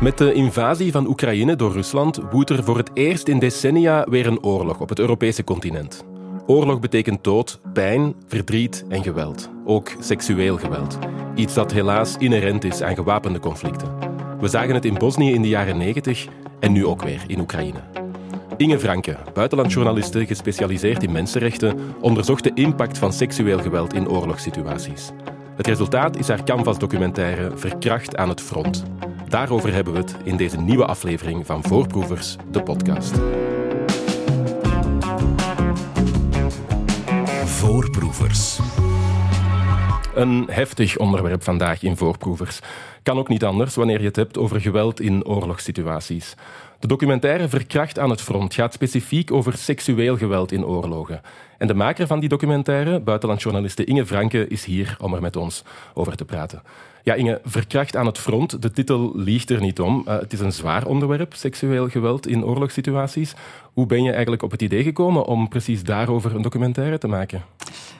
Met de invasie van Oekraïne door Rusland woedt er voor het eerst in decennia weer een oorlog op het Europese continent. Oorlog betekent dood, pijn, verdriet en geweld. Ook seksueel geweld. Iets dat helaas inherent is aan gewapende conflicten. We zagen het in Bosnië in de jaren 90 en nu ook weer in Oekraïne. Inge Franke, buitenlandjournaliste gespecialiseerd in mensenrechten, onderzocht de impact van seksueel geweld in oorlogssituaties. Het resultaat is haar Canvas-documentaire Verkracht aan het front. Daarover hebben we het in deze nieuwe aflevering van Voorproevers, de podcast. Voorproevers. Een heftig onderwerp vandaag in Voorproevers. Kan ook niet anders wanneer je het hebt over geweld in oorlogssituaties. De documentaire Verkracht aan het front gaat specifiek over seksueel geweld in oorlogen. En de maker van die documentaire, buitenlandjournaliste Inge Franke, is hier om er met ons over te praten. Ja, Inge, Verkracht aan het front, de titel liegt er niet om. Uh, het is een zwaar onderwerp, seksueel geweld in oorlogssituaties. Hoe ben je eigenlijk op het idee gekomen om precies daarover een documentaire te maken?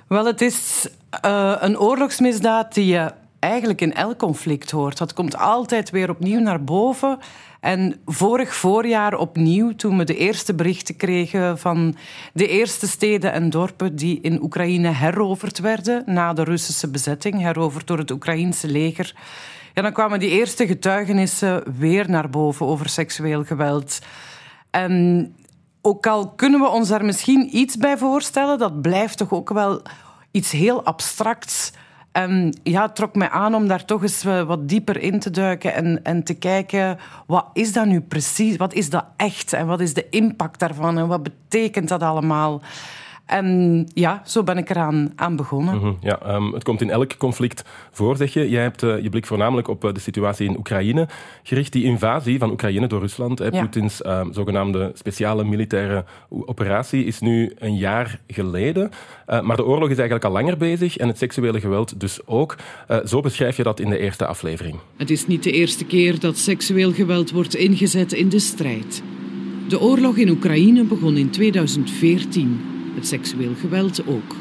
Wel, het is uh, een oorlogsmisdaad die je eigenlijk in elk conflict hoort. Dat komt altijd weer opnieuw naar boven. En vorig voorjaar opnieuw, toen we de eerste berichten kregen van de eerste steden en dorpen die in Oekraïne heroverd werden na de Russische bezetting, heroverd door het Oekraïense leger. Ja, dan kwamen die eerste getuigenissen weer naar boven over seksueel geweld. En ook al kunnen we ons daar misschien iets bij voorstellen, dat blijft toch ook wel iets heel abstracts ja, het trok mij aan om daar toch eens eh, wat dieper in te duiken en, en te kijken, wat is dat nu precies? Wat is dat echt? En wat is de impact daarvan? En wat betekent dat allemaal? En ja, zo ben ik eraan aan begonnen. Mhm, ja, um, het komt in elk conflict voor, zeg je. Jij hebt uh, je blik voornamelijk op uh, de situatie in Oekraïne gericht. Die invasie van Oekraïne door Rusland, ja. Poetins uh, zogenaamde speciale militaire operatie, is nu een jaar geleden. maar de oorlog is eigenlijk al langer bezig en het seksuele geweld dus ook. zo beschrijf je dat in de eerste aflevering. Het is niet de eerste keer dat seksueel geweld wordt ingezet in de strijd. De oorlog in Oekraïne begon in 2014 het seksueel geweld ook.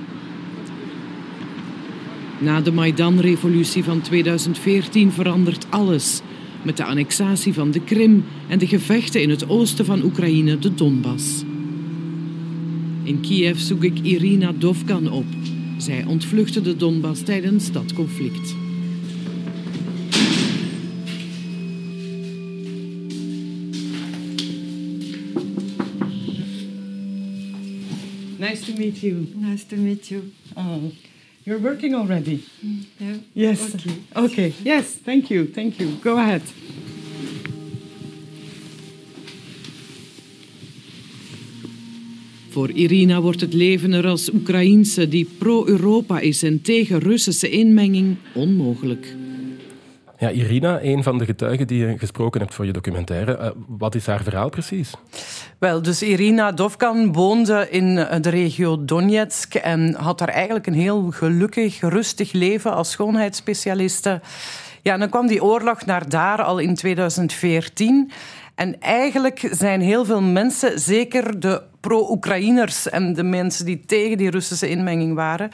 Na de Maidan-revolutie van 2014 verandert alles. Met de annexatie van de Krim en de gevechten in het oosten van Oekraïne, de Donbass. In Kiev zoek ik Irina Dovkan op. Zij ontvluchtte de Donbass tijdens dat conflict. Nice to meet you. Nice to meet you. Oh, you're working already? Yeah. Yes. Okay. Okay. Yes. Thank you. Thank you. Go ahead. Voor Irina wordt het leven er als Oekraïense die pro-Europa is en tegen Russische inmenging onmogelijk. Ja, Irina, een van de getuigen die je gesproken hebt voor je documentaire. Uh, wat is haar verhaal precies? Wel, dus Irina Dovkan woonde in de regio Donetsk en had daar eigenlijk een heel gelukkig, rustig leven als schoonheidsspecialiste. Ja, en dan kwam die oorlog naar daar al in 2014. En eigenlijk zijn heel veel mensen, zeker de pro-Oekraïners en de mensen die tegen die Russische inmenging waren,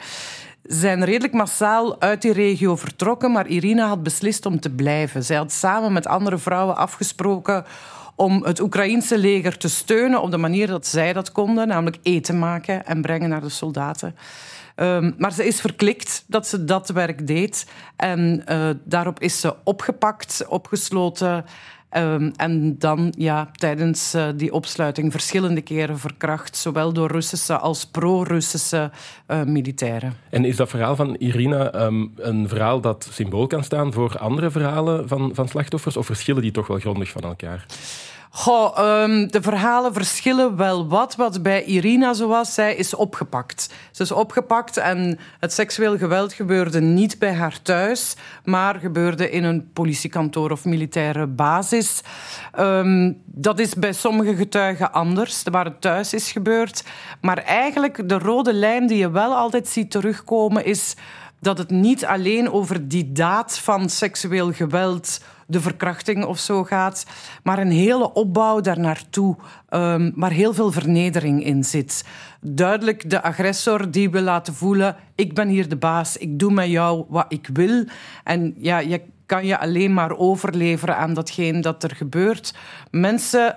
zijn redelijk massaal uit die regio vertrokken, maar Irina had beslist om te blijven. Zij had samen met andere vrouwen afgesproken om het Oekraïense leger te steunen op de manier dat zij dat konden, namelijk eten maken en brengen naar de soldaten. Um, maar ze is verklikt dat ze dat werk deed. En uh, daarop is ze opgepakt, opgesloten Um, en dan ja, tijdens uh, die opsluiting verschillende keren verkracht, zowel door Russische als pro-Russische uh, militairen. En is dat verhaal van Irina um, een verhaal dat symbool kan staan voor andere verhalen van, van slachtoffers, of verschillen die toch wel grondig van elkaar? Goh, um, de verhalen verschillen wel wat. Wat bij Irina zo was, zij is opgepakt. Ze is opgepakt en het seksueel geweld gebeurde niet bij haar thuis, maar gebeurde in een politiekantoor of militaire basis. Um, dat is bij sommige getuigen anders, waar het thuis is gebeurd. Maar eigenlijk de rode lijn die je wel altijd ziet terugkomen is dat het niet alleen over die daad van seksueel geweld de verkrachting of zo gaat, maar een hele opbouw daarnaartoe, um, waar heel veel vernedering in zit. Duidelijk de agressor die wil laten voelen: ik ben hier de baas, ik doe met jou wat ik wil. En ja, je kan je alleen maar overleveren aan datgene dat er gebeurt. Mensen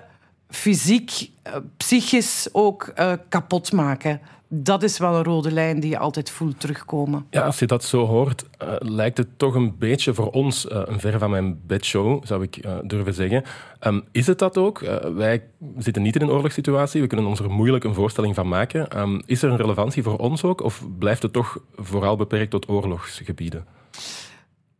fysiek, eh, psychisch ook uh, kapot maken dat is wel een rode lijn die je altijd voelt terugkomen. Ja, als je dat zo hoort, uh, lijkt het toch een beetje voor ons uh, een ver van mijn bedshow, zou ik uh, durven zeggen. Um, is het dat ook? wij zitten niet in een oorlogssituatie, we kunnen ons er moeilijk een voorstelling van maken. Um, is er een relevantie voor ons ook, of blijft het toch vooral beperkt tot oorlogsgebieden?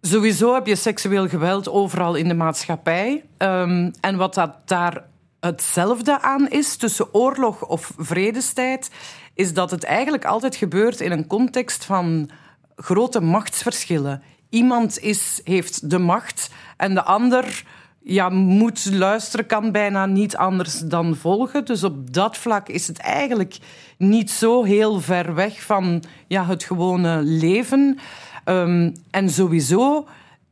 Sowieso heb je seksueel geweld overal in de maatschappij. Um, en wat dat daar hetzelfde aan is tussen oorlog of vredestijd, is dat het eigenlijk altijd gebeurt in een context van grote machtsverschillen. Iemand is, heeft de macht en de ander ja, moet luisteren, kan bijna niet anders dan volgen. Dus op dat vlak is het eigenlijk niet zo heel ver weg van ja, het gewone leven. Um, en sowieso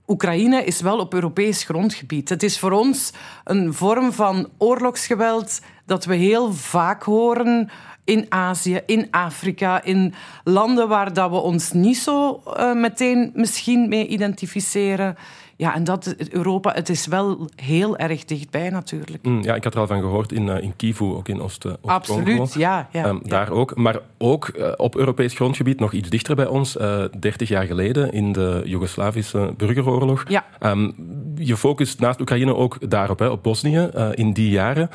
Oekraïne is wel op Europees grondgebied. Het is voor ons een vorm van oorlogsgeweld dat we heel vaak horen in Azië, in Afrika, in landen waar dat we ons niet zo uh, meteen misschien mee identificeren. Ja, en dat, Europa, het is wel heel erg dichtbij natuurlijk. Mm, ja, ik had er al van gehoord in, uh, in Kivu, ook in Oost, Oost Absoluut, ja. ja, um, ja, Daar ook. Maar ook uh, op Europees grondgebied, nog iets dichter bij ons, 30 jaar geleden in de Joegoslavische burgeroorlog. Ja. Um, je focust naast Oekraïne ook daarop, hè, op Bosnië, in die jaren.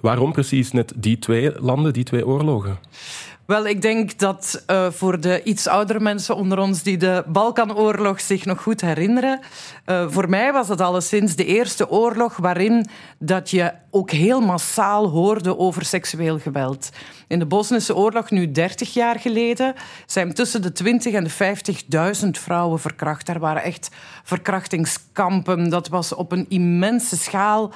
Waarom precies net die twee landen, die twee oorlogen? Wel, ik denk dat uh, voor de iets oudere mensen onder ons die de Balkanoorlog zich nog goed herinneren, uh, voor mij was het alleszins de eerste oorlog waarin dat je ook heel massaal hoorde over seksueel geweld. In de Bosnische oorlog, nu 30 jaar geleden, zijn tussen de 20 en de 50.000 vrouwen verkracht. Daar waren echt verkrachtingskampen. Dat was op een immense schaal.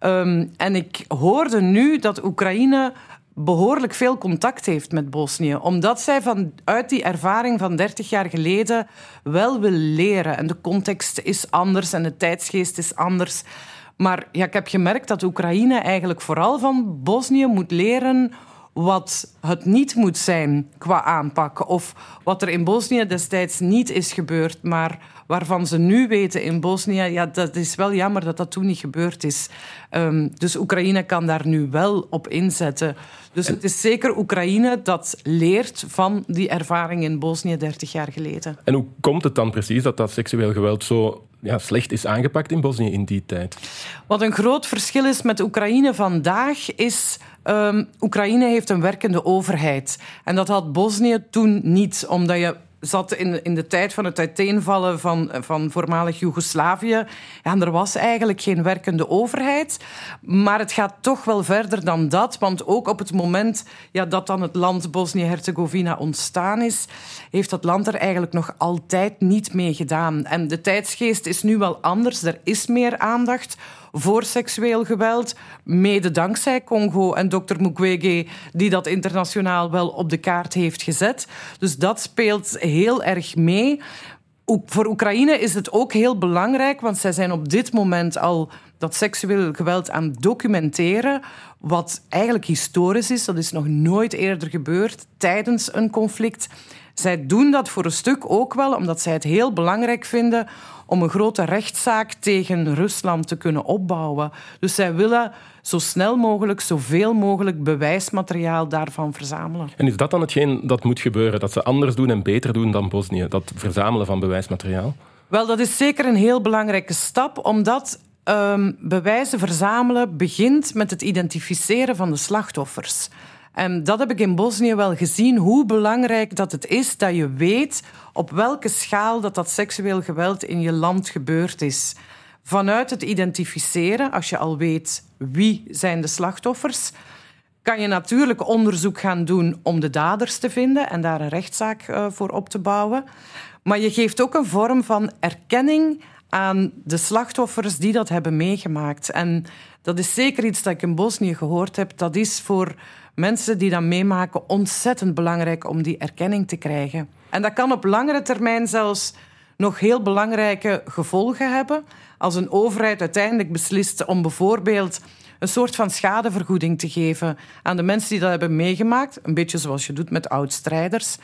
Um, en ik hoorde nu dat Oekraïne behoorlijk veel contact heeft met Bosnië. Omdat zij vanuit die ervaring van 30 jaar geleden wel wil leren. En de context is anders en de tijdsgeest is anders. Maar ja, ik heb gemerkt dat Oekraïne eigenlijk vooral van Bosnië moet leren wat het niet moet zijn qua aanpak. Of wat er in Bosnië destijds niet is gebeurd, maar waarvan ze nu weten in Bosnië, ja, dat is wel jammer dat dat toen niet gebeurd is. Um, dus Oekraïne kan daar nu wel op inzetten. Dus het is zeker Oekraïne dat leert van die ervaring in Bosnië 30 jaar geleden. En hoe komt het dan precies dat dat seksueel geweld zo ja, slecht is aangepakt in Bosnië in die tijd? Wat een groot verschil is met Oekraïne vandaag is Um, Oekraïne heeft een werkende overheid. En dat had Bosnië toen niet, omdat je zat in, in de tijd van het uiteenvallen van, van voormalig Joegoslavië. Ja, er was eigenlijk geen werkende overheid. Maar het gaat toch wel verder dan dat. Want ook op het moment ja, dat dan het land Bosnië-Herzegovina ontstaan is, heeft dat land er eigenlijk nog altijd niet mee gedaan. En de tijdsgeest is nu wel anders. Er is meer aandacht voor seksueel geweld. Mede dankzij Congo en dokter Mukwege, die dat internationaal wel op de kaart heeft gezet. Dus dat speelt heel erg mee. Voor Oekraïne is het ook heel belangrijk, want zij zijn op dit moment al dat seksueel geweld aan documenteren, wat eigenlijk historisch is. Dat is nog nooit eerder gebeurd tijdens een conflict. Zij doen dat voor een stuk ook wel omdat zij het heel belangrijk vinden om een grote rechtszaak tegen Rusland te kunnen opbouwen. Dus zij willen zo snel mogelijk, zoveel mogelijk bewijsmateriaal daarvan verzamelen. En is dat dan hetgeen dat moet gebeuren? Dat ze anders doen en beter doen dan Bosnië? Dat verzamelen van bewijsmateriaal? Wel, dat is zeker een heel belangrijke stap, omdat um, bewijzen verzamelen begint met het identificeren van de slachtoffers. En dat heb ik in Bosnië wel gezien, hoe belangrijk dat het is dat je weet op welke schaal dat, dat seksueel geweld in je land gebeurd is. Vanuit het identificeren, als je al weet wie zijn de slachtoffers, kan je natuurlijk onderzoek gaan doen om de daders te vinden en daar een rechtszaak uh, voor op te bouwen. Maar je geeft ook een vorm van erkenning aan de slachtoffers die dat hebben meegemaakt. En dat is zeker iets dat ik in Bosnië gehoord heb. Dat is voor mensen die dat meemaken ontzettend belangrijk om die erkenning te krijgen. En dat kan op langere termijn zelfs nog heel belangrijke gevolgen hebben. Als een overheid uiteindelijk beslist om bijvoorbeeld een soort van schadevergoeding te geven aan de mensen die dat hebben meegemaakt, een beetje zoals je doet met oud-strijders,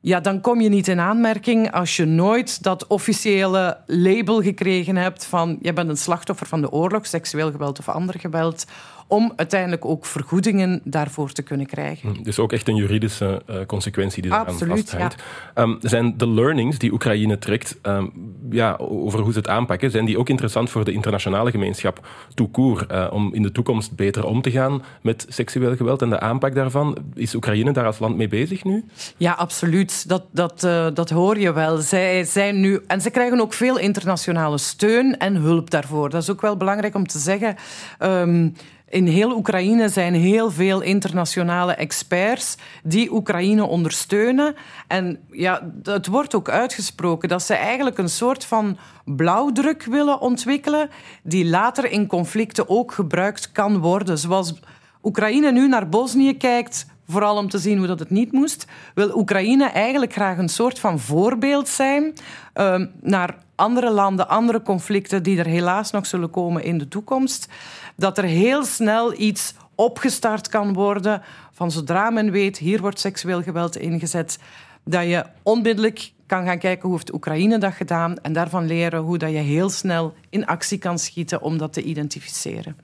ja, dan kom je niet in aanmerking als je nooit dat officiële label gekregen hebt van je bent een slachtoffer van de oorlog, seksueel geweld of ander geweld om uiteindelijk ook vergoedingen daarvoor te kunnen krijgen. Hm, dus ook echt een juridische uh, consequentie die daar vasthangt. Ja. Um, zijn de learnings die Oekraïne trekt um, ja, over hoe ze het aanpakken, zijn die ook interessant voor de internationale gemeenschap court, uh, om in de toekomst beter om te gaan met seksueel geweld en de aanpak daarvan? Is Oekraïne daar als land mee bezig nu? Ja, absoluut. Dat, dat, uh, dat hoor je wel. Zij zijn nu, en ze krijgen ook veel internationale steun en hulp daarvoor. Dat is ook wel belangrijk om te zeggen. Um, in heel Oekraïne zijn heel veel internationale experts die Oekraïne ondersteunen. En ja, het wordt ook uitgesproken dat ze eigenlijk een soort van blauwdruk willen ontwikkelen, die later in conflicten ook gebruikt kan worden. Zoals Oekraïne nu naar Bosnië kijkt, vooral om te zien hoe dat het niet moest, wil Oekraïne eigenlijk graag een soort van voorbeeld zijn uh, naar andere landen, andere conflicten die er helaas nog zullen komen in de toekomst dat er heel snel iets opgestart kan worden van zodra men weet, hier wordt seksueel geweld ingezet, dat je onmiddellijk kan gaan kijken hoe heeft Oekraïne dat gedaan en daarvan leren hoe dat je heel snel in actie kan schieten om dat te identificeren.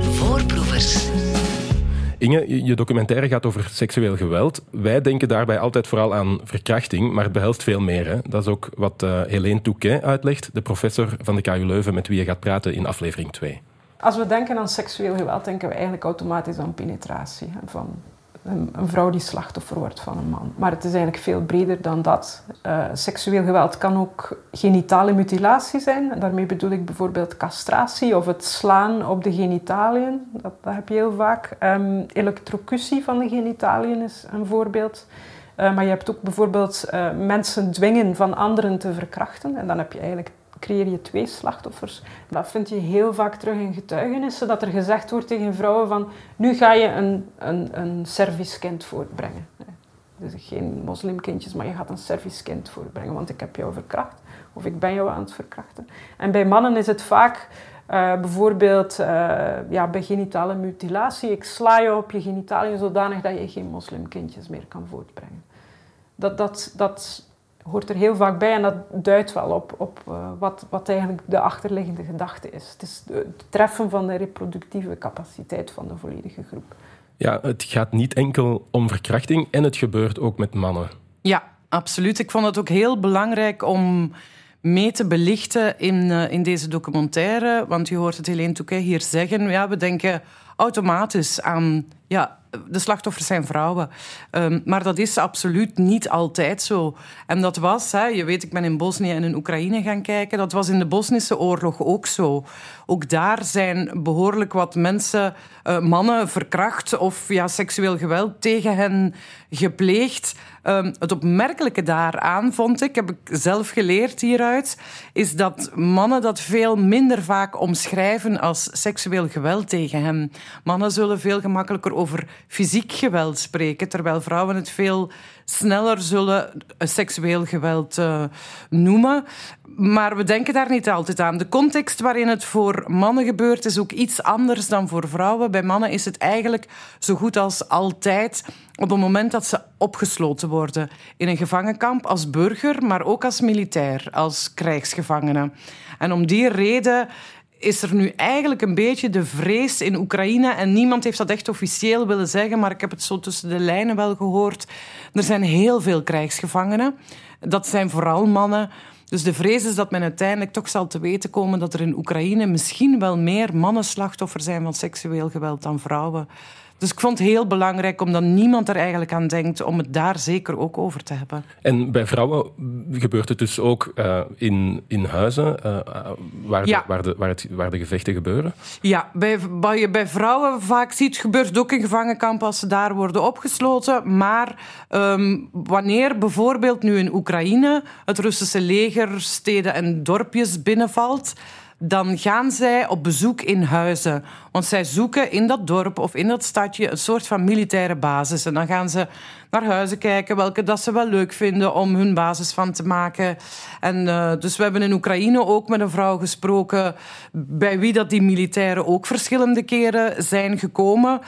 Voorproevers. Je documentaire gaat over seksueel geweld. Wij denken daarbij altijd vooral aan verkrachting, maar het behelst veel meer. Hè? Dat is ook wat uh, Helene Touquet uitlegt, de professor van de KU Leuven met wie je gaat praten in aflevering 2. Als we denken aan seksueel geweld, denken we eigenlijk automatisch aan penetratie. Van een, vrouw die slachtoffer wordt van een man. Maar het is eigenlijk veel breder dan dat. Uh, seksueel geweld kan ook genitale mutilatie zijn. Daarmee bedoel ik bijvoorbeeld castratie of het slaan op de genitaliën. Dat, heb je heel vaak. Um, elektrocutie van de genitaliën is een voorbeeld. Uh, maar je hebt ook bijvoorbeeld uh, mensen dwingen van anderen te verkrachten. En dan heb je eigenlijk creëer je twee slachtoffers. Dat vind je heel vaak terug in getuigenissen, dat er gezegd wordt tegen vrouwen van nu ga je een, een, een servicekind voortbrengen. Dus geen moslimkindjes, maar je gaat een servicekind voortbrengen, want ik heb jou verkracht of ik ben jou aan het verkrachten. En bij mannen is het vaak uh, bijvoorbeeld uh, ja, bij genitale mutilatie. Ik sla je op je genitaliën zodanig dat je geen moslimkindjes meer kan voortbrengen. Dat, dat, dat hoort er heel vaak bij en dat duidt wel op, op uh, wat, wat eigenlijk de achterliggende gedachte is. Het is het treffen van de reproductieve capaciteit van de volledige groep. Ja, het gaat niet enkel om verkrachting en het gebeurt ook met mannen. Ja, absoluut. Ik vond het ook heel belangrijk om mee te belichten in, uh, in deze documentaire. Want je hoort het Helene Touquet hier zeggen. Ja, we denken automatisch aan ja, de slachtoffers zijn vrouwen. Um, maar dat is absoluut niet altijd zo. En dat was, hè, je weet, ik ben in Bosnië en in Oekraïne gaan kijken. Dat was in de Bosnische oorlog ook zo. Ook daar zijn behoorlijk wat mensen, uh, mannen, verkracht of ja, seksueel geweld tegen hen gepleegd. Um, het opmerkelijke daaraan vond ik, heb ik zelf geleerd hieruit, is dat mannen dat veel minder vaak omschrijven als seksueel geweld tegen hen. Mannen zullen veel gemakkelijker over fysiek geweld spreken, terwijl vrouwen het veel sneller zullen seksueel geweld uh, noemen. Maar we denken daar niet altijd aan. De context waarin het voor mannen gebeurt is ook iets anders dan voor vrouwen. Bij mannen is het eigenlijk zo goed als altijd op het moment dat ze opgesloten worden in een gevangenkamp als burger, maar ook als militair, als krijgsgevangene. En om die reden is er nu eigenlijk een beetje de vrees in Oekraïne. En niemand heeft dat echt officieel willen zeggen, maar ik heb het zo tussen de lijnen wel gehoord. Er zijn heel veel krijgsgevangenen. Dat zijn vooral mannen. Dus de vrees is dat men uiteindelijk toch zal te weten komen dat er in Oekraïne misschien wel meer mannen slachtoffer zijn van seksueel geweld dan vrouwen. Dus ik vond het heel belangrijk, omdat niemand er eigenlijk aan denkt, om het daar zeker ook over te hebben. En bij vrouwen gebeurt het dus ook uh, in, in huizen uh, waar, ja. de, waar, de, waar, het, waar de gevechten gebeuren? Ja, bij, wat je bij vrouwen vaak ziet, gebeurt het ook in gevangenkampen als ze daar worden opgesloten. Maar um, wanneer bijvoorbeeld nu in Oekraïne het Russische leger steden en dorpjes binnenvalt dan gaan zij op bezoek in huizen. Want zij zoeken in dat dorp of in dat stadje een soort van militaire basis. En dan gaan ze naar huizen kijken, welke dat ze wel leuk vinden om hun basis van te maken. En uh, dus we hebben in Oekraïne ook met een vrouw gesproken bij wie dat die militairen ook verschillende keren zijn gekomen.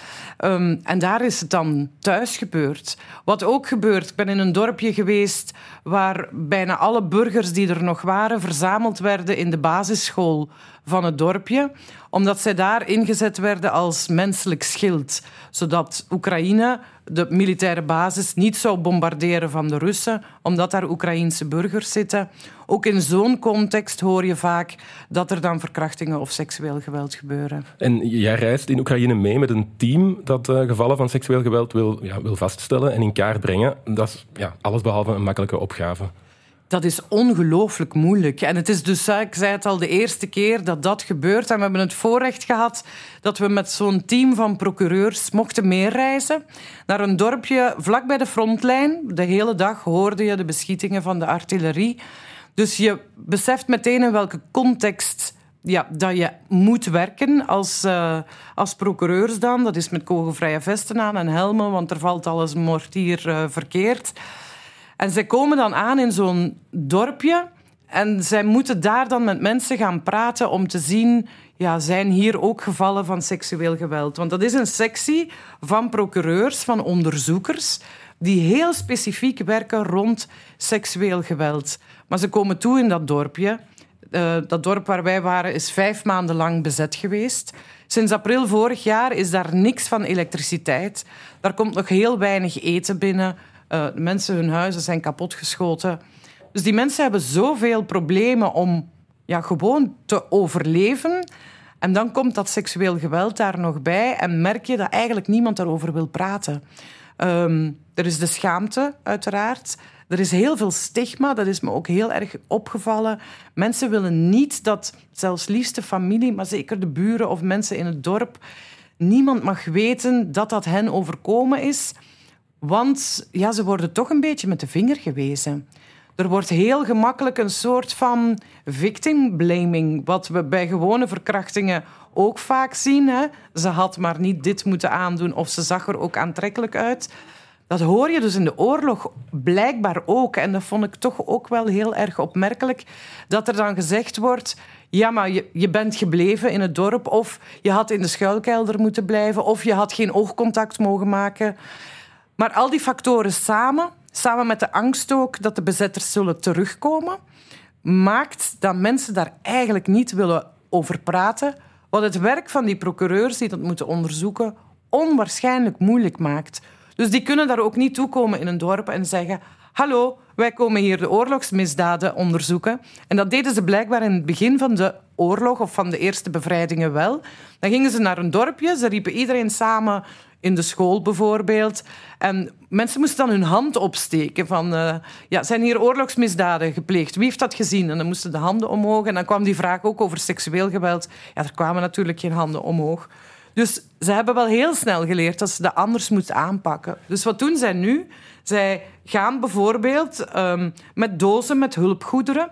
Um, en daar is het dan thuis gebeurd. Wat ook gebeurt, ik ben in een dorpje geweest waar bijna alle burgers die er nog waren verzameld werden in de basisschool van het dorpje, omdat zij daar ingezet werden als menselijk schild, zodat Oekraïne de militaire basis niet zou bombarderen van de Russen, omdat daar Oekraïense burgers zitten. Ook in zo'n context hoor je vaak dat er dan verkrachtingen of seksueel geweld gebeuren. En jij reist in Oekraïne mee met een team dat uh, gevallen van seksueel geweld wil, ja, wil vaststellen en in kaart brengen. Dat is ja, allesbehalve een makkelijke opgave. Dat is ongelooflijk moeilijk. En het is dus, ik zei het al, de eerste keer dat dat gebeurt. En we hebben het voorrecht gehad dat we met zo'n team van procureurs mochten meereizen naar een dorpje vlak bij de frontlijn. De hele dag hoorde je de beschietingen van de artillerie. Dus je beseft meteen in welke context ja, dat je moet werken als, uh, als procureurs dan. Dat is met kogelvrije vesten aan en helmen, want er valt alles mortier uh, verkeerd. En zij komen dan aan in zo'n dorpje en zij moeten daar dan met mensen gaan praten om te zien, ja, zijn hier ook gevallen van seksueel geweld? Want dat is een sectie van procureurs, van onderzoekers, die heel specifiek werken rond seksueel geweld. Maar ze komen toe in dat dorpje. Uh, dat dorp waar wij waren is vijf maanden lang bezet geweest. Sinds april vorig jaar is daar niks van elektriciteit. Daar komt nog heel weinig eten binnen. Uh, mensen, hun huizen zijn kapotgeschoten. Dus die mensen hebben zoveel problemen om ja, gewoon te overleven. En dan komt dat seksueel geweld daar nog bij en merk je dat eigenlijk niemand daarover wil praten. Um, er is de schaamte, uiteraard. Er is heel veel stigma, dat is me ook heel erg opgevallen. Mensen willen niet dat zelfs liefste familie, maar zeker de buren of mensen in het dorp, niemand mag weten dat dat hen overkomen is. Want ja, ze worden toch een beetje met de vinger gewezen. Er wordt heel gemakkelijk een soort van victim blaming, wat we bij gewone verkrachtingen ook vaak zien. Hè? Ze had maar niet dit moeten aandoen of ze zag er ook aantrekkelijk uit. Dat hoor je dus in de oorlog blijkbaar ook. En dat vond ik toch ook wel heel erg opmerkelijk. Dat er dan gezegd wordt... Ja, maar je, je bent gebleven in het dorp. Of je had in de schuilkelder moeten blijven. Of je had geen oogcontact mogen maken. Maar al die factoren samen, samen met de angst ook dat de bezetters zullen terugkomen, maakt dat mensen daar eigenlijk niet willen over praten. Wat het werk van die procureurs die dat moeten onderzoeken onwaarschijnlijk moeilijk maakt. Dus die kunnen daar ook niet toekomen in een dorp en zeggen: Hallo, wij komen hier de oorlogsmisdaden onderzoeken. En dat deden ze blijkbaar in het begin van de oorlog of van de eerste bevrijdingen wel. Dan gingen ze naar een dorpje, ze riepen iedereen samen in de school bijvoorbeeld. En mensen moesten dan hun hand opsteken van... Uh, ja, zijn hier oorlogsmisdaden gepleegd? Wie heeft dat gezien? En dan moesten de handen omhoog. En dan kwam die vraag ook over seksueel geweld. Ja, er kwamen natuurlijk geen handen omhoog. Dus ze hebben wel heel snel geleerd dat ze dat anders moeten aanpakken. Dus wat doen zij nu? Zij gaan bijvoorbeeld um, met dozen met hulpgoederen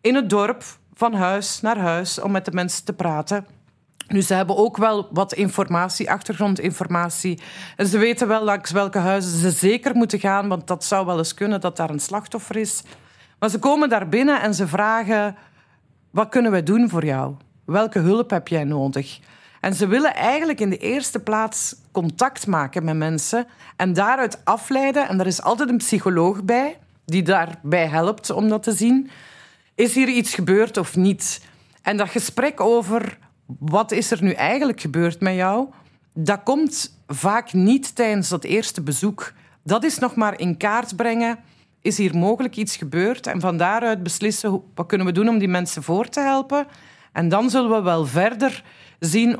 in het dorp van huis naar huis om met de mensen te praten. Nu, ze hebben ook wel wat informatie, achtergrondinformatie. En ze weten wel langs welke huizen ze zeker moeten gaan, want dat zou wel eens kunnen dat daar een slachtoffer is. Maar ze komen daar binnen en ze vragen: wat kunnen wij doen voor jou? Welke hulp heb jij nodig? En ze willen eigenlijk in de eerste plaats contact maken met mensen en daaruit afleiden. En er is altijd een psycholoog bij die daarbij helpt om dat te zien. Is hier iets gebeurd of niet? En dat gesprek over wat is er nu eigenlijk gebeurd met jou, dat komt vaak niet tijdens dat eerste bezoek. Dat is nog maar in kaart brengen. Is hier mogelijk iets gebeurd? En van daaruit beslissen wat kunnen we doen om die mensen voor te helpen. En dan zullen we wel verder zien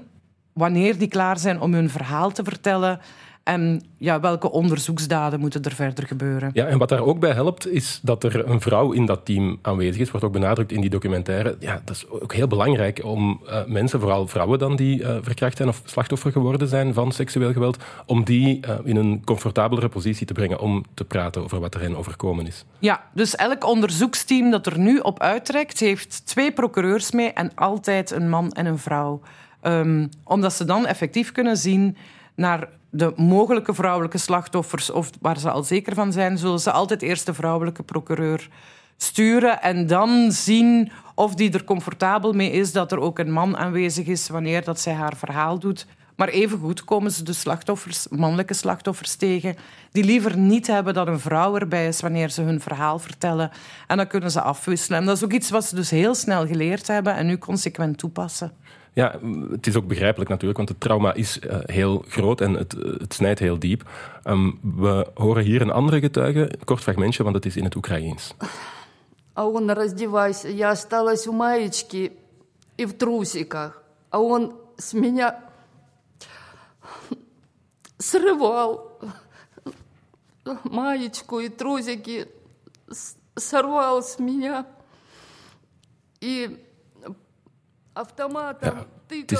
wanneer die klaar zijn om hun verhaal te vertellen en ja, welke onderzoeksdaden moeten er verder gebeuren? Ja, en wat daar ook bij helpt, is dat er een vrouw in dat team aanwezig is. Wordt ook benadrukt in die documentaire. Ja, dat is ook heel belangrijk om uh, mensen, vooral vrouwen dan die uh, verkracht zijn of slachtoffer geworden zijn van seksueel geweld, om die uh, in een comfortabelere positie te brengen om te praten over wat er hen overkomen is. Ja, dus elk onderzoeksteam dat er nu op uittrekt, heeft twee procureurs mee en altijd een man en een vrouw. Um, omdat ze dan effectief kunnen zien naar de mogelijke vrouwelijke slachtoffers, of waar ze al zeker van zijn, zullen ze altijd eerst de vrouwelijke procureur sturen en dan zien of die er comfortabel mee is dat er ook een man aanwezig is wanneer dat zij haar verhaal doet. Maar evengoed komen ze de slachtoffers, mannelijke slachtoffers tegen, die liever niet hebben dat een vrouw erbij is wanneer ze hun verhaal vertellen. En dan kunnen ze afwisselen. En dat is ook iets wat ze dus heel snel geleerd hebben en nu consequent toepassen. Ja, het is ook begrijpelijk natuurlijk, want het trauma is uh, heel groot en het, het snijdt heel diep. Um, we horen hier een andere getuige, een kort fragmentje, want het is in het Oekraïens. А он, раздевайся, я осталась у маечки и в трусиках. А он с меня срывал маечку и трусики, сорвал с меня. И автоматом ja, het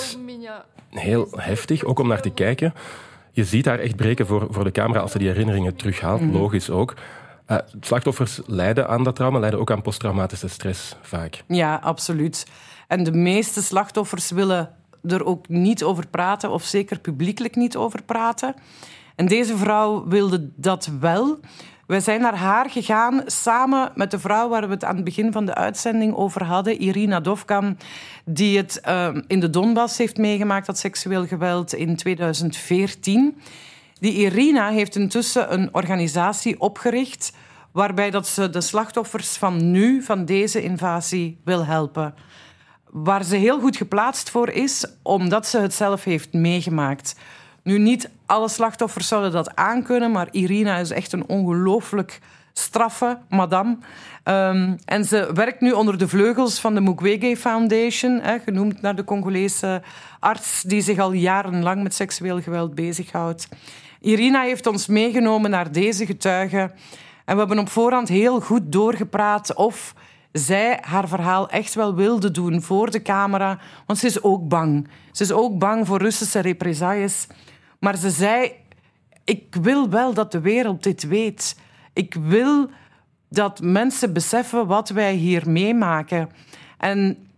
heel heftig, ook om naar te kijken. Je ziet haar echt breken voor, voor de camera als ze die herinneringen terughaalt, mhm. logisch ook. Eh, slachtoffers lijden aan dat trauma, lijden ook aan posttraumatische stress vaak. Ja, absoluut. En de meeste slachtoffers willen er ook niet over praten, of zeker publiekelijk niet over praten. En deze vrouw wilde dat wel. Wij zijn naar haar gegaan samen met de vrouw waar we het aan het begin van de uitzending over hadden, Irina Dovkan, die het uh, in de Donbass heeft meegemaakt, dat seksueel geweld in 2014. Die Irina heeft intussen een organisatie opgericht waarbij dat ze de slachtoffers van nu, van deze invasie, wil helpen. Waar ze heel goed geplaatst voor is, omdat ze het zelf heeft meegemaakt. Nu, niet alle slachtoffers zouden dat aankunnen, maar Irina is echt een ongelooflijk straffe madame. Um, en ze werkt nu onder de vleugels van de Mukwege Foundation, hè, genoemd naar de Congolese arts die zich al jarenlang met seksueel geweld bezighoudt. Irina heeft ons meegenomen naar deze getuigen. En we hebben op voorhand heel goed doorgepraat of zij haar verhaal echt wel wilde doen voor de camera. Want ze is ook bang. Ze is ook bang voor Russische represailles. Maar ze zei: Ik wil wel dat de wereld dit weet. Ik wil dat mensen beseffen wat wij hier meemaken. En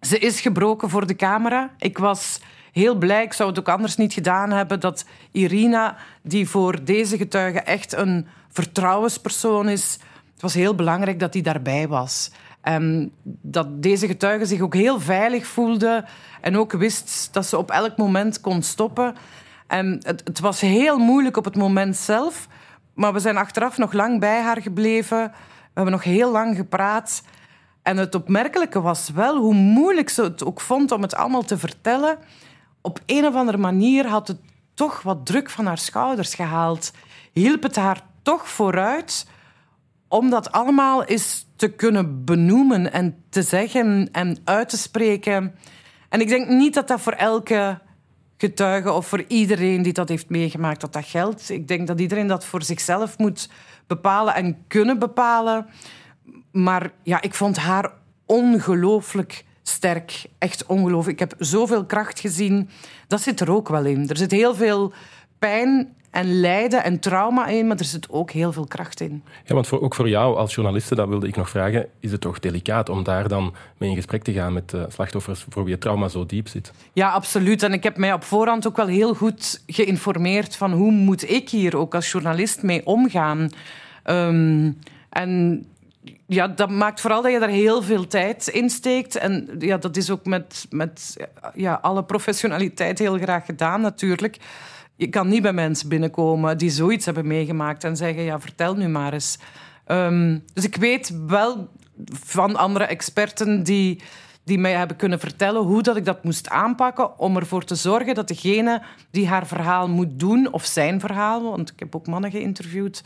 ze is gebroken voor de camera. Ik was heel blij, ik zou het ook anders niet gedaan hebben, dat Irina, die voor deze getuigen echt een vertrouwenspersoon is, het was heel belangrijk dat hij daarbij was. En dat deze getuige zich ook heel veilig voelde en ook wist dat ze op elk moment kon stoppen. Het, het was heel moeilijk op het moment zelf, maar we zijn achteraf nog lang bij haar gebleven. We hebben nog heel lang gepraat. En het opmerkelijke was wel hoe moeilijk ze het ook vond om het allemaal te vertellen op een of andere manier had het toch wat druk van haar schouders gehaald. Hielp het haar toch vooruit om dat allemaal eens te kunnen benoemen en te zeggen en uit te spreken. En ik denk niet dat dat voor elke getuige of voor iedereen die dat heeft meegemaakt, dat dat geldt. Ik denk dat iedereen dat voor zichzelf moet bepalen en kunnen bepalen. Maar ja, ik vond haar ongelooflijk sterk. Echt ongelooflijk. Ik heb zoveel kracht gezien. Dat zit er ook wel in. Er zit heel veel pijn en lijden en trauma in, maar er zit ook heel veel kracht in. Ja, want voor, ook voor jou als journaliste, dat wilde ik nog vragen, is het toch delicaat om daar dan mee in gesprek te gaan met uh, slachtoffers voor wie het trauma zo diep zit? Ja, absoluut. En ik heb mij op voorhand ook wel heel goed geïnformeerd van hoe moet ik hier ook als journalist mee omgaan. Um, en ja, dat maakt vooral dat je daar heel veel tijd in steekt. En ja, dat is ook met, met ja, alle professionaliteit heel graag gedaan, natuurlijk. Je kan niet bij mensen binnenkomen die zoiets hebben meegemaakt en zeggen: ja, vertel nu maar eens. Um, dus ik weet wel van andere experten die, die mij hebben kunnen vertellen hoe dat ik dat moest aanpakken om ervoor te zorgen dat degene die haar verhaal moet doen, of zijn verhaal, want ik heb ook mannen geïnterviewd,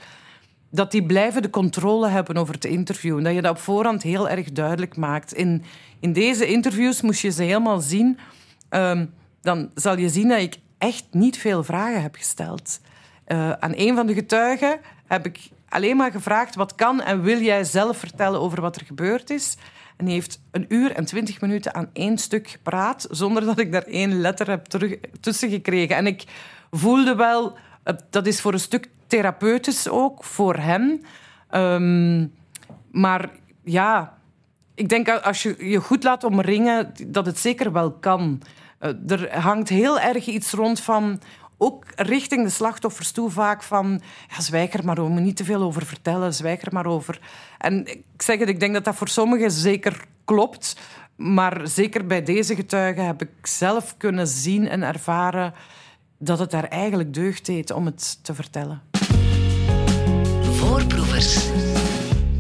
dat die blijven de controle hebben over het interview. Dat je dat op voorhand heel erg duidelijk maakt. In, in deze interviews moest je ze helemaal zien. Um, dan zal je zien dat ik echt niet veel vragen heb gesteld. Uh, aan een van de getuigen heb ik alleen maar gevraagd... wat kan en wil jij zelf vertellen over wat er gebeurd is? En hij heeft een uur en twintig minuten aan één stuk gepraat... zonder dat ik daar één letter heb terug, tussen gekregen. En ik voelde wel... Dat is voor een stuk therapeutisch ook voor hen. Um, maar ja, ik denk als je je goed laat omringen, dat het zeker wel kan. Uh, er hangt heel erg iets rond van ook richting de slachtoffers toe vaak van... Ja, zwijg er maar over, niet te veel over vertellen, zwijg er maar over. En ik zeg het, ik denk dat dat voor sommigen zeker klopt. Maar zeker bij deze getuigen heb ik zelf kunnen zien en ervaren dat het daar eigenlijk deugd deed om het te vertellen. Voorproevers.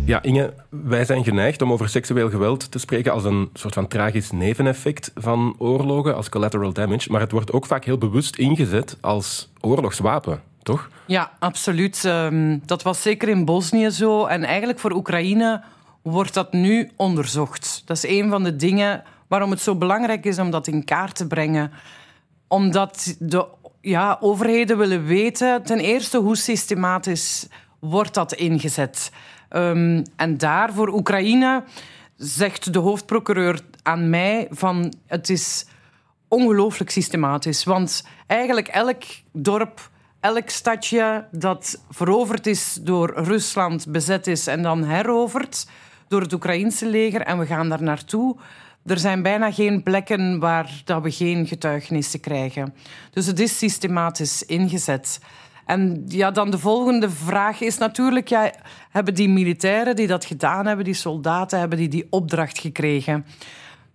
Ja, Inge, wij zijn geneigd om over seksueel geweld te spreken als een soort van tragisch neveneffect van oorlogen, als collateral damage. Maar het wordt ook vaak heel bewust ingezet als oorlogswapen, toch? Ja, absoluut. Ehm, dat was zeker in Bosnië zo. En eigenlijk voor Oekraïne wordt dat nu onderzocht. Dat is een van de dingen waarom het zo belangrijk is om dat in kaart te brengen. Omdat de ja, overheden willen weten, ten eerste, hoe systematisch wordt dat ingezet. Um, en daar voor Oekraïne zegt de hoofdprocureur aan mij van het is ongelooflijk systematisch. Want eigenlijk elk dorp, elk stadje dat veroverd is door Rusland, bezet is en dan heroverd door het Oekraïnse leger en we gaan daar naartoe. Er zijn bijna geen plekken waar dat we geen getuigenissen krijgen. Dus het is systematisch ingezet. En ja, dan de volgende vraag is natuurlijk... Ja, hebben die militairen die dat gedaan hebben, die soldaten, hebben die die opdracht gekregen?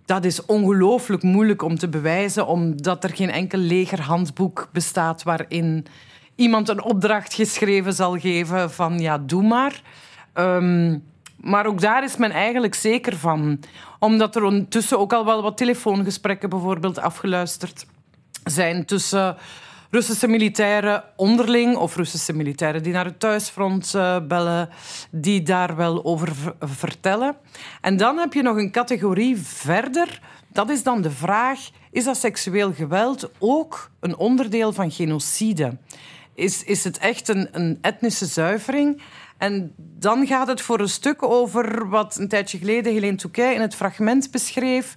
Dat is ongelooflijk moeilijk om te bewijzen, omdat er geen enkel legerhandboek bestaat waarin iemand een opdracht geschreven zal geven van ja, doe maar. Um, maar ook daar is men eigenlijk zeker van. Omdat er ondertussen ook al wel wat telefoongesprekken bijvoorbeeld afgeluisterd zijn tussen Russische militairen onderling of Russische militairen die naar het thuisfront uh, bellen, die daar wel over vertellen. En dan heb je nog een categorie verder. Dat is dan de vraag: is dat seksueel geweld ook een onderdeel van genocide? Is, is het echt een, een etnische zuivering? En dan gaat het voor een stuk over wat een tijdje geleden Helene Touquet in het fragment beschreef.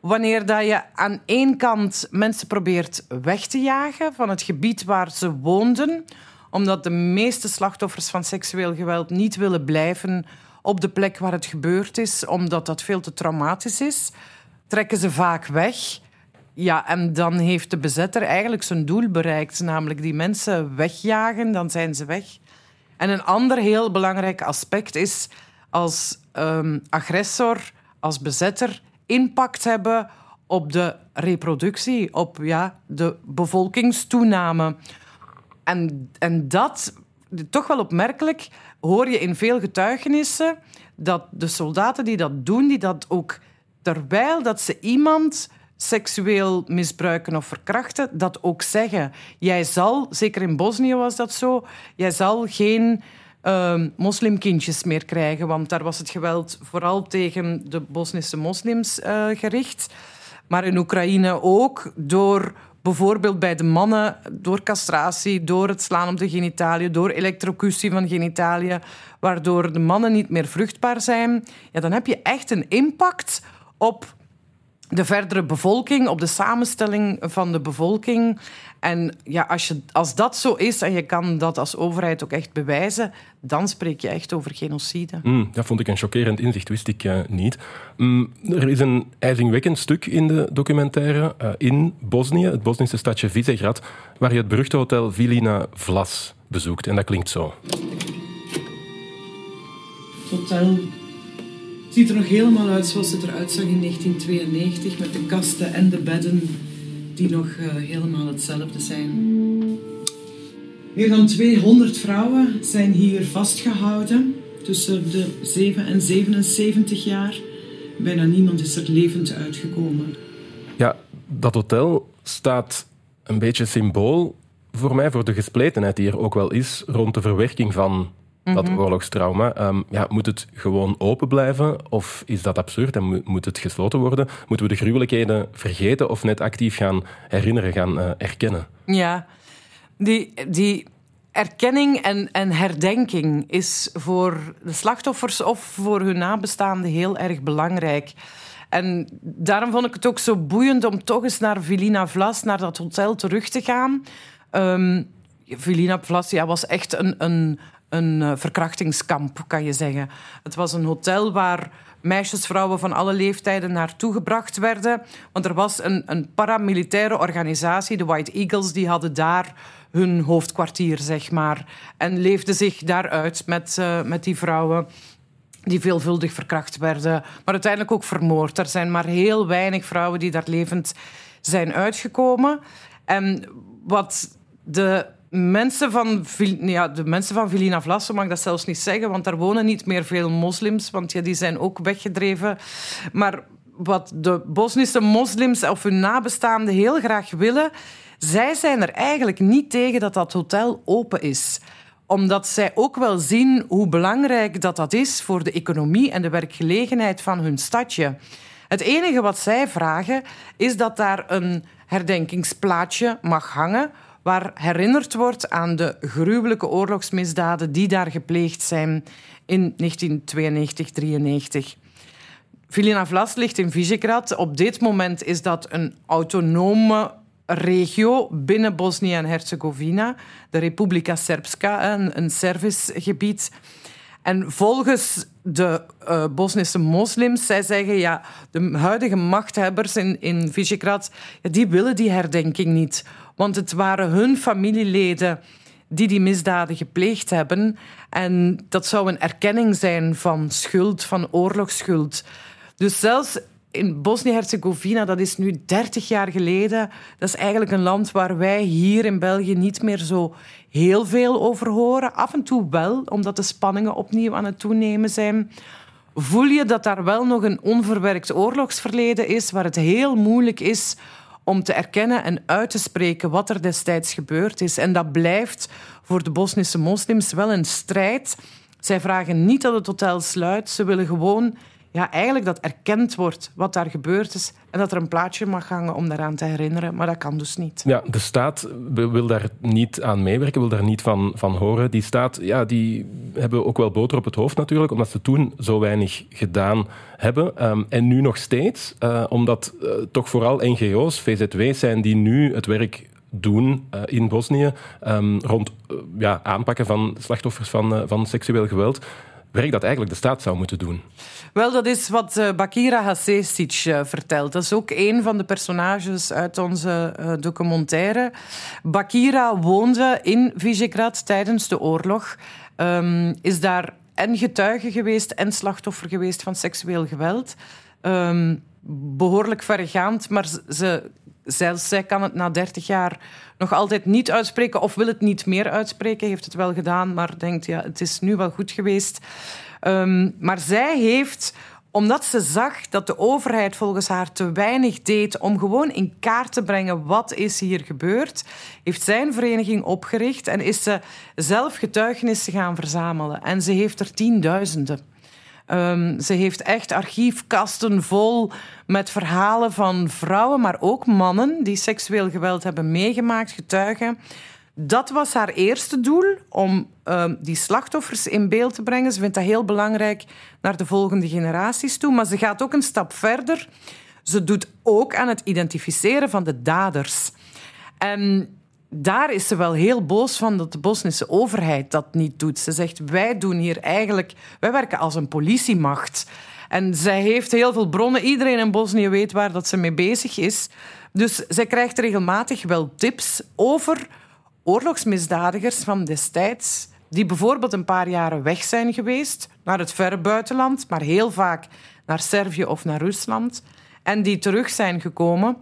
Wanneer dat je aan één kant mensen probeert weg te jagen van het gebied waar ze woonden, omdat de meeste slachtoffers van seksueel geweld niet willen blijven op de plek waar het gebeurd is, omdat dat veel te traumatisch is, trekken ze vaak weg. Ja, en dan heeft de bezetter eigenlijk zijn doel bereikt, namelijk die mensen wegjagen, dan zijn ze weg. En een ander heel belangrijk aspect is als um, agressor, als bezetter, impact hebben op de reproductie, op ja, de bevolkingstoename. En, en dat, toch wel opmerkelijk, hoor je in veel getuigenissen dat de soldaten die dat doen, die dat ook terwijl dat ze iemand seksueel misbruiken of verkrachten, dat ook zeggen. Jij zal, zeker in Bosnië was dat zo, jij zal geen uh, moslimkindjes meer krijgen, want daar was het geweld vooral tegen de Bosnische moslims uh, gericht. Maar in Oekraïne ook door bijvoorbeeld bij de mannen door castratie, door het slaan op de genitaliën, door elektrocutie van genitaliën, waardoor de mannen niet meer vruchtbaar zijn, ja, dan heb je echt een impact op de verdere bevolking, op de samenstelling van de bevolking. En ja, als, je, als dat zo is en je kan dat als overheid ook echt bewijzen, dan spreek je echt over genocide. Mm, dat vond ik een chockerend inzicht, wist ik uh, niet. Mm, er is een ijzingwekkend stuk in de documentaire uh, in Bosnië, het Bosnische stadje Visegrad, waar je het beruchte hotel Vilina Vlas bezoekt. En dat klinkt zo. Het hotel ziet er nog helemaal uit zoals het eruit zag in 1992, met de kasten en de bedden die nog uh, helemaal hetzelfde zijn. Meer dan 200 vrouwen zijn hier vastgehouden tussen de 7 en 77 jaar. Bijna niemand is er levend uitgekomen. Ja, dat hotel staat een beetje symbool voor mij voor de gespletenheid die er ook wel is rond de verwerking van dat mhm. oorlogstrauma. Ehm, ja, moet het gewoon open blijven of is dat absurd en moet het gesloten worden? Moeten we de gruwelijkheden vergeten of net actief gaan herinneren, gaan uh, erkennen? Ja, die, die erkenning en, en herdenking is voor de slachtoffers of voor hun nabestaanden heel erg belangrijk. En daarom vond ik het ook zo boeiend om toch eens naar Vilina Vlas, naar dat hotel terug te gaan. Um, Vilina Vlas ja, was echt een, een een uh, verkrachtingskamp, kan je zeggen. Het was een hotel waar meisjes, vrouwen van alle leeftijden naartoe gebracht werden. Want er was een, een paramilitaire organisatie, de White Eagles, die hadden daar hun hoofdkwartier, zeg maar. En leefden zich daaruit met, uh, met die vrouwen die veelvuldig verkracht werden, maar uiteindelijk ook vermoord. Er zijn maar heel weinig vrouwen die daar levend zijn uitgekomen. En wat de mensen van, ja, de mensen van Vilina Vlassen mag dat zelfs niet zeggen, want daar wonen niet meer veel moslims, want ja, die zijn ook weggedreven. Maar wat de Bosnische moslims of hun nabestaanden heel graag willen, zij zijn er eigenlijk niet tegen dat dat hotel open is omdat zij ook wel zien hoe belangrijk dat, dat is voor de economie en de werkgelegenheid van hun stadje. Het enige wat zij vragen is dat daar een herdenkingsplaatje mag hangen waar herinnerd wordt aan de gruwelijke oorlogsmisdaden die daar gepleegd zijn in 1992-93. Vilina Vlas ligt in Visegrad. Op dit moment is dat een autonome regio binnen Bosnië en Herzegovina, de Republika Srpska, een, een gebied. En volgens de uh, Bosnische moslims, zij zeggen ja, de huidige machthebbers in, in Visegrad, die willen die herdenking niet. Want het waren hun familieleden die die misdaden gepleegd hebben. En dat zou een erkenning zijn van schuld, van oorlogsschuld. Dus zelfs in Bosnië-Herzegovina, dat is nu 30 jaar geleden. Dat is eigenlijk een land waar wij hier in België niet meer zo heel veel over horen. Af en toe wel, omdat de spanningen opnieuw aan het toenemen zijn. Voel je dat daar wel nog een onverwerkt oorlogsverleden is, waar het heel moeilijk is om te erkennen en uit te spreken wat er destijds gebeurd is. En dat blijft voor de Bosnische moslims wel een strijd. Zij vragen niet dat het hotel sluit. Ze willen gewoon ja, eigenlijk dat erkend wordt wat daar gebeurd is en dat er een plaatje mag hangen om daaraan te herinneren. Maar dat kan dus niet. Ja, de staat wil daar niet aan meewerken, wil daar niet van, van horen. Die staat, ja, die hebben ook wel boter op het hoofd natuurlijk, omdat ze toen zo weinig gedaan hebben. Ehm, en nu nog steeds, uh, omdat uh, toch vooral NGO's, VZW's zijn die nu het werk doen uh, in Bosnië um, rond ja, aanpakken van slachtoffers van, van seksueel geweld werk dat eigenlijk de staat zou moeten doen. Wel, dat is wat uh, Bakira Hasesic uh, vertelt. Dat is ook een van de personages uit onze uh, documentaire. Bakira woonde in Visegrad tijdens de oorlog. Um, is daar en getuige geweest en slachtoffer geweest van seksueel geweld. Um, behoorlijk verregaand, maar ze, zelfs zij kan het na 30 jaar nog altijd niet uitspreken of wil het niet meer uitspreken. Heeft het wel gedaan, maar denkt ja, het is nu wel goed geweest. Um, maar zij heeft omdat ze zag dat de overheid volgens haar te weinig deed om gewoon in kaart te brengen wat is hier gebeurd, heeft zij een vereniging opgericht en is ze zelf getuigenissen gaan verzamelen. En ze heeft er tienduizenden. Um, ze heeft echt archiefkasten vol met verhalen van vrouwen, maar ook mannen die seksueel geweld hebben meegemaakt, getuigen. Dat was haar eerste doel, om um, die slachtoffers in beeld te brengen. Ze vindt dat heel belangrijk naar de volgende generaties toe. Maar ze gaat ook een stap verder. Ze doet ook aan het identificeren van de daders. En daar is ze wel heel boos van dat de Bosnische overheid dat niet doet. Ze zegt, wij doen hier eigenlijk... Wij werken als een politiemacht. En zij heeft heel veel bronnen. Iedereen in Bosnië weet waar dat ze mee bezig is. Dus zij krijgt regelmatig wel tips over oorlogsmisdadigers van destijds... die bijvoorbeeld een paar jaren weg zijn geweest naar het verre buitenland, maar heel vaak naar Servië of naar Rusland, en die terug zijn gekomen.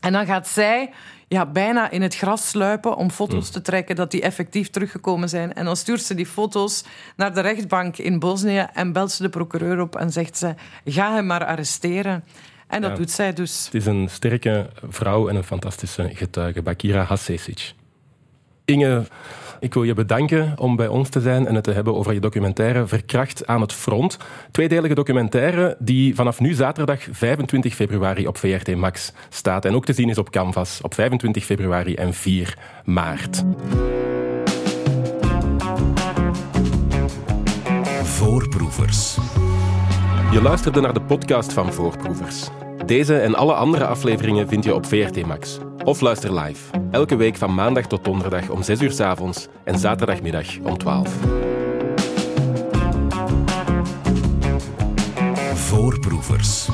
En dan gaat zij ja, bijna in het gras sluipen om foto's te trekken dat die effectief teruggekomen zijn. En dan stuurt ze die foto's naar de rechtbank in Bosnië en belt ze de procureur op en zegt ze: ga hem maar arresteren. En dat doet zij dus. Het is een sterke vrouw en een fantastische getuige, Bakira Hasesic. Inge ik wil je bedanken om bij ons te zijn en het te hebben over je documentaire Verkracht aan het front. Tweedelige documentaire die vanaf nu zaterdag 25 februari op VRT Max staat en ook te zien is op Canvas op 25 februari en 4 maart. Voorproevers. Je luisterde naar de podcast van Voorproevers. Deze en alle andere afleveringen vind je op VRT Max. Of luister live, elke week van maandag tot donderdag om 6 uur s avonds en zaterdagmiddag om 12. Voorproevers.